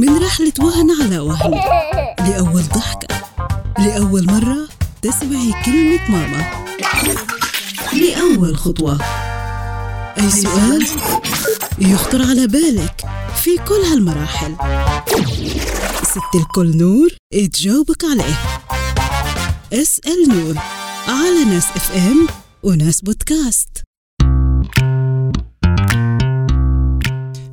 من رحلة وهن على وهن. لأول ضحكة لأول مرة تسمعي كلمة ماما. لأول خطوة. أي سؤال يخطر على بالك في كل هالمراحل. ست الكل نور تجاوبك عليه. اسأل نور على ناس إف إم وناس بودكاست.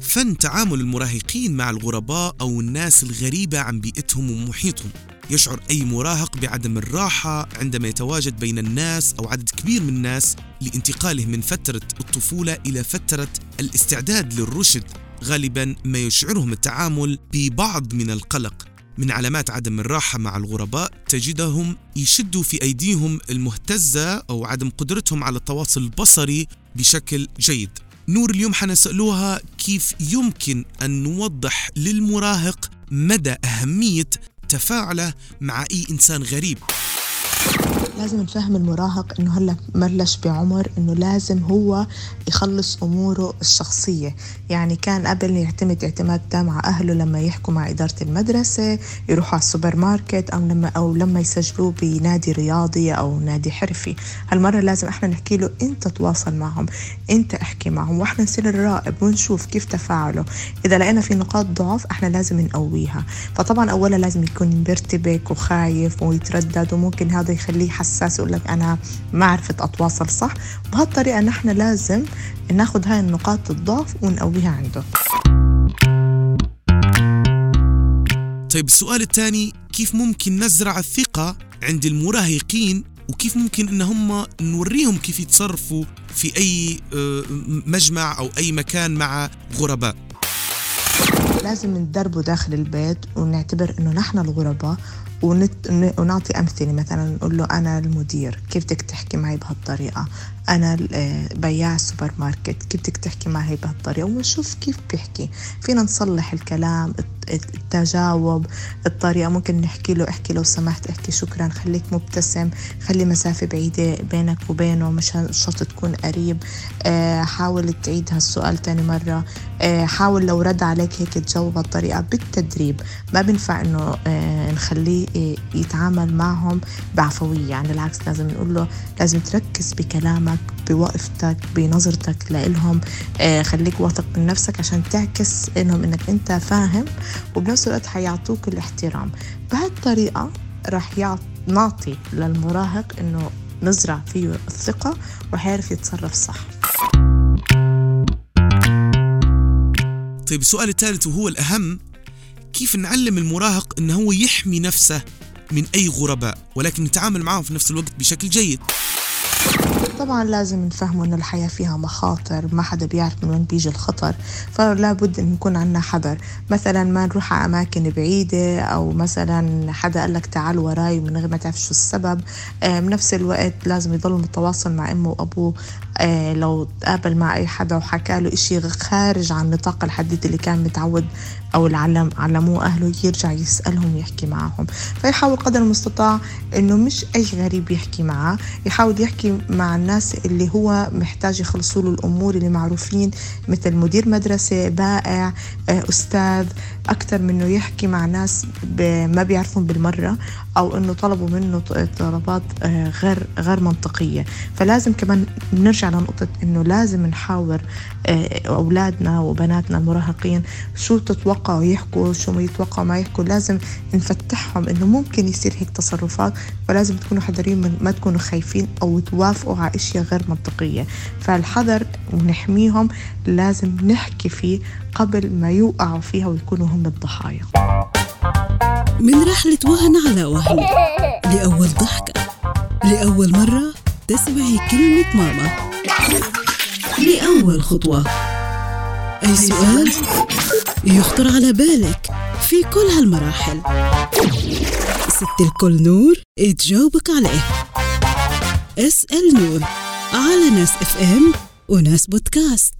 فن تعامل المراهقين مع الغرباء أو الناس الغريبة عن بيئتهم ومحيطهم. يشعر أي مراهق بعدم الراحة عندما يتواجد بين الناس أو عدد كبير من الناس لانتقاله من فترة الطفولة إلى فترة الاستعداد للرشد. غالبا ما يشعرهم التعامل ببعض من القلق. من علامات عدم الراحة مع الغرباء تجدهم يشدوا في أيديهم المهتزة أو عدم قدرتهم على التواصل البصري بشكل جيد. نور اليوم حنسألوها كيف يمكن أن نوضح للمراهق مدى أهمية تفاعله مع أي إنسان غريب. لازم نفهم المراهق إنه هلا بلش بعمر إنه لازم هو يخلص أموره الشخصية. يعني كان قبل يعتمد اعتماد تام على أهله لما يحكوا مع إدارة المدرسة يروحوا على السوبر ماركت أو لما أو لما يسجلوه بنادي رياضي أو نادي حرفي. هالمرة لازم إحنا نحكي له أنت تواصل معهم أنت احكي معهم وإحنا نصير نراقب ونشوف كيف تفاعله إذا لقينا في نقاط ضعف إحنا لازم نقويها. فطبعا اولا لازم يكون مرتبك وخايف ويتردد وممكن هذا يخليه حساس يقول لك أنا ما عرفت أتواصل صح. بهالطريقة نحن لازم ناخذ هاي النقاط الضعف ونقويها عنده. طيب السؤال الثاني كيف ممكن نزرع الثقة عند المراهقين؟ وكيف ممكن إن هم نوريهم كيف يتصرفوا في أي آه، مجمع أو أي مكان مع غرباء؟ لازم ندربه داخل البيت ونعتبر إنه نحن الغرباء ونت... ونعطي أمثلة. مثلا نقول له أنا المدير كيف بدك تحكي معي بهالطريقة؟ أنا بياع السوبر ماركت كيف بدك تحكي معي بهالطريقة؟ ونشوف كيف بيحكي. فينا نصلح الكلام التجاوب الطريقة. ممكن نحكي له احكي لو سمحت احكي شكرا خليك مبتسم خلي مسافة بعيدة بينك وبينه مش شرط تكون قريب. آه، حاول تعيد هالسؤال تاني مرة. آه، حاول لو رد عليك هيك تجاوب بهالطريقة بالتدريب. ما بنفع إنه آه، نخليه يتعامل معهم بعفوية. يعني العكس لازم نقول له لازم تركز بكلامك بوقفتك بنظرتك لإلهم. خليك واثق من نفسك عشان تعكس إنهم إنك أنت فاهم وبنفس الوقت حيعطوك الاحترام. بهالطريقة رح نعطي للمراهق إنه نزرع فيه الثقة وحيعرف يتصرف صح. طيب السؤال الثالث وهو الأهم كيف نعلم المراهق أنه هو يحمي نفسه من أي غرباء ولكن نتعامل معهم في نفس الوقت بشكل جيد. طبعا لازم نفهموا إنه الحياة فيها مخاطر ما حدا بيعرف من وين بيجي الخطر فلا بد إن يكون عندنا حذر. مثلا ما نروح على أماكن بعيدة أو مثلا حدا قال لك تعال وراي من غير ما تعرف شو السبب. آه بنفس الوقت لازم يضل متواصل مع أمه وأبوه. آه لو تقابل مع أي حدا وحكى له إشي خارج عن نطاق الحديث اللي كان متعود أو العلم علموه أهله يرجع يسألهم يحكي معهم. فيحاول قدر المستطاع إنه مش أي غريب يحكي معه. يحاول يحكي مع الناس اللي هو محتاج يخلصوا له الأمور اللي معروفين مثل مدير مدرسة بائع آه، أستاذ أكثر منه يحكي مع ناس ما بيعرفون بالمرة أو إنه طلبوا منه طلبات آه، غير غير منطقية. فلازم كمان نرجع لنقطة إنه لازم نحاور آه، أولادنا وبناتنا المراهقين شو تتوقعوا يحكوا شو ما يتوقعوا ما يحكوا. لازم نفتحهم إنه ممكن يصير هيك تصرفات ولازم تكونوا حذرين ما تكونوا خايفين أو توافقوا على أشياء غير منطقية. فالحذر ونحميهم لازم نحكي فيه قبل ما يوقعوا فيها ويكونوا هم الضحايا. من رحلة وهن على وهن لأول ضحكة لأول مرة تسمعي كلمة ماما. لأول خطوة. أي سؤال يخطر على بالك في كل هالمراحل. ست الكل نور تجاوبك عليه. اسأل نور على ناس إف إم وناس بودكاست.